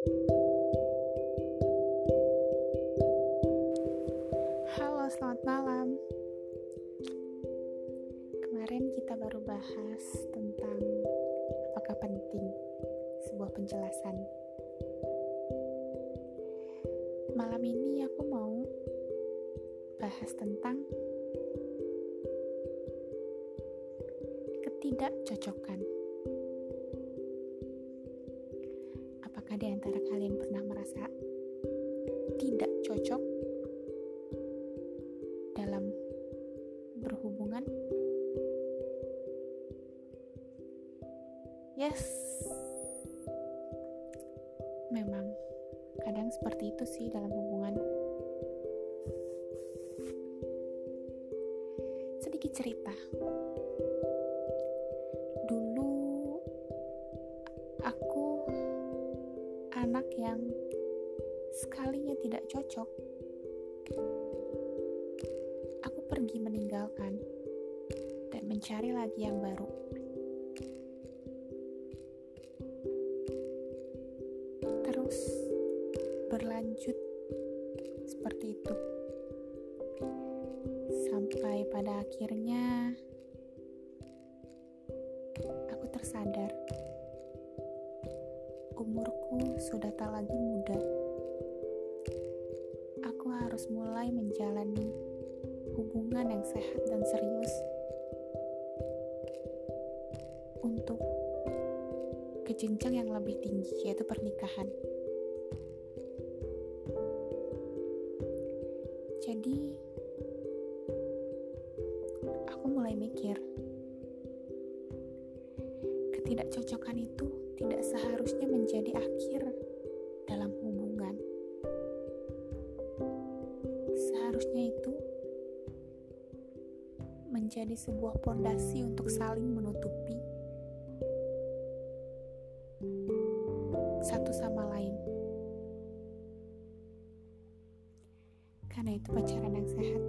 Halo, selamat malam. Kemarin kita baru bahas tentang apakah penting sebuah penjelasan. Malam ini aku mau bahas tentang ketidakcocokan. Apakah di antara kalian pernah merasa tidak cocok dalam berhubungan? Yes, memang kadang seperti itu sih dalam hubungan. Sedikit cerita. Anak yang sekalinya tidak cocok, aku pergi meninggalkan dan mencari lagi yang baru. Terus berlanjut seperti itu. Sampai pada akhirnya aku tersadar umurku sudah tak lagi muda. Aku harus mulai menjalani hubungan yang sehat dan serius untuk ke jenjang yang lebih tinggi, yaitu pernikahan. Jadi, aku mulai mikir, ketidakcocokan itu tidak seharusnya menjadi akhir dalam hubungan. Seharusnya itu menjadi sebuah pondasi untuk saling menutupi satu sama lain. Karena itu pacaran yang sehat.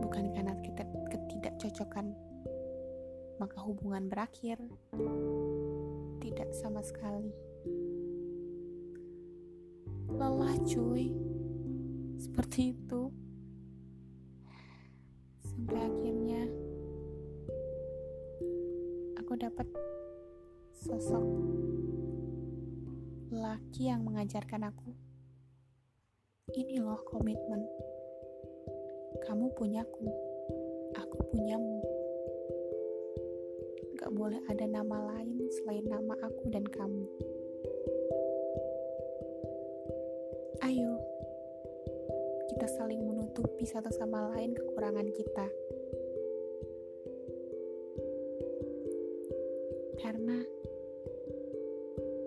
Bukan karena kita ketidakcocokan maka hubungan berakhir. Tidak sama sekali. Lelah cuy. Seperti itu. Sampai akhirnya aku dapat sosok laki yang mengajarkan aku. Ini loh komitmen. Kamu punyaku, aku punyamu. Boleh ada nama lain selain nama aku dan kamu. Ayo, kita saling menutupi satu sama lain kekurangan kita. Karena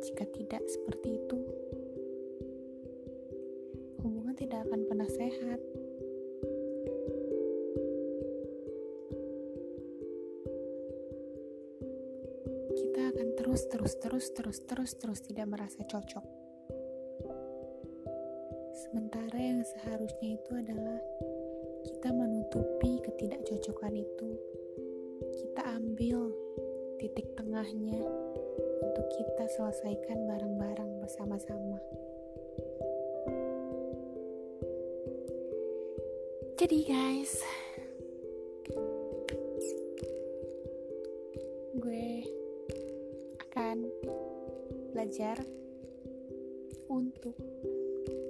jika tidak seperti itu, hubungan tidak akan pernah sehat. Terus, terus, terus, terus, terus, terus tidak merasa cocok. Sementara yang seharusnya itu adalah kita menutupi ketidakcocokan itu. Kita ambil titik tengahnya untuk kita selesaikan bareng-bareng bersama-sama. Jadi guys, akan belajar untuk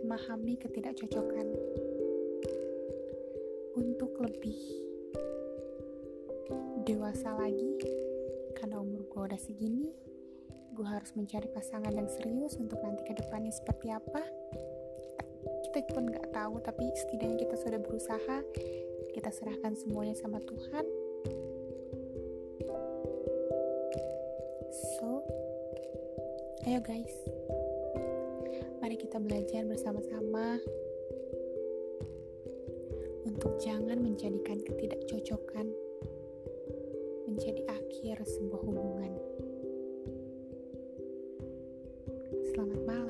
memahami ketidakcocokan. Untuk lebih dewasa lagi karena umur gue udah segini gue harus mencari pasangan yang serius untuk nanti ke depannya seperti apa. Kita pun nggak tahu tapi setidaknya kita sudah berusaha. Kita serahkan semuanya sama Tuhan Ayo guys, mari kita belajar bersama-sama untuk jangan menjadikan ketidakcocokan menjadi akhir sebuah hubungan. Selamat malam.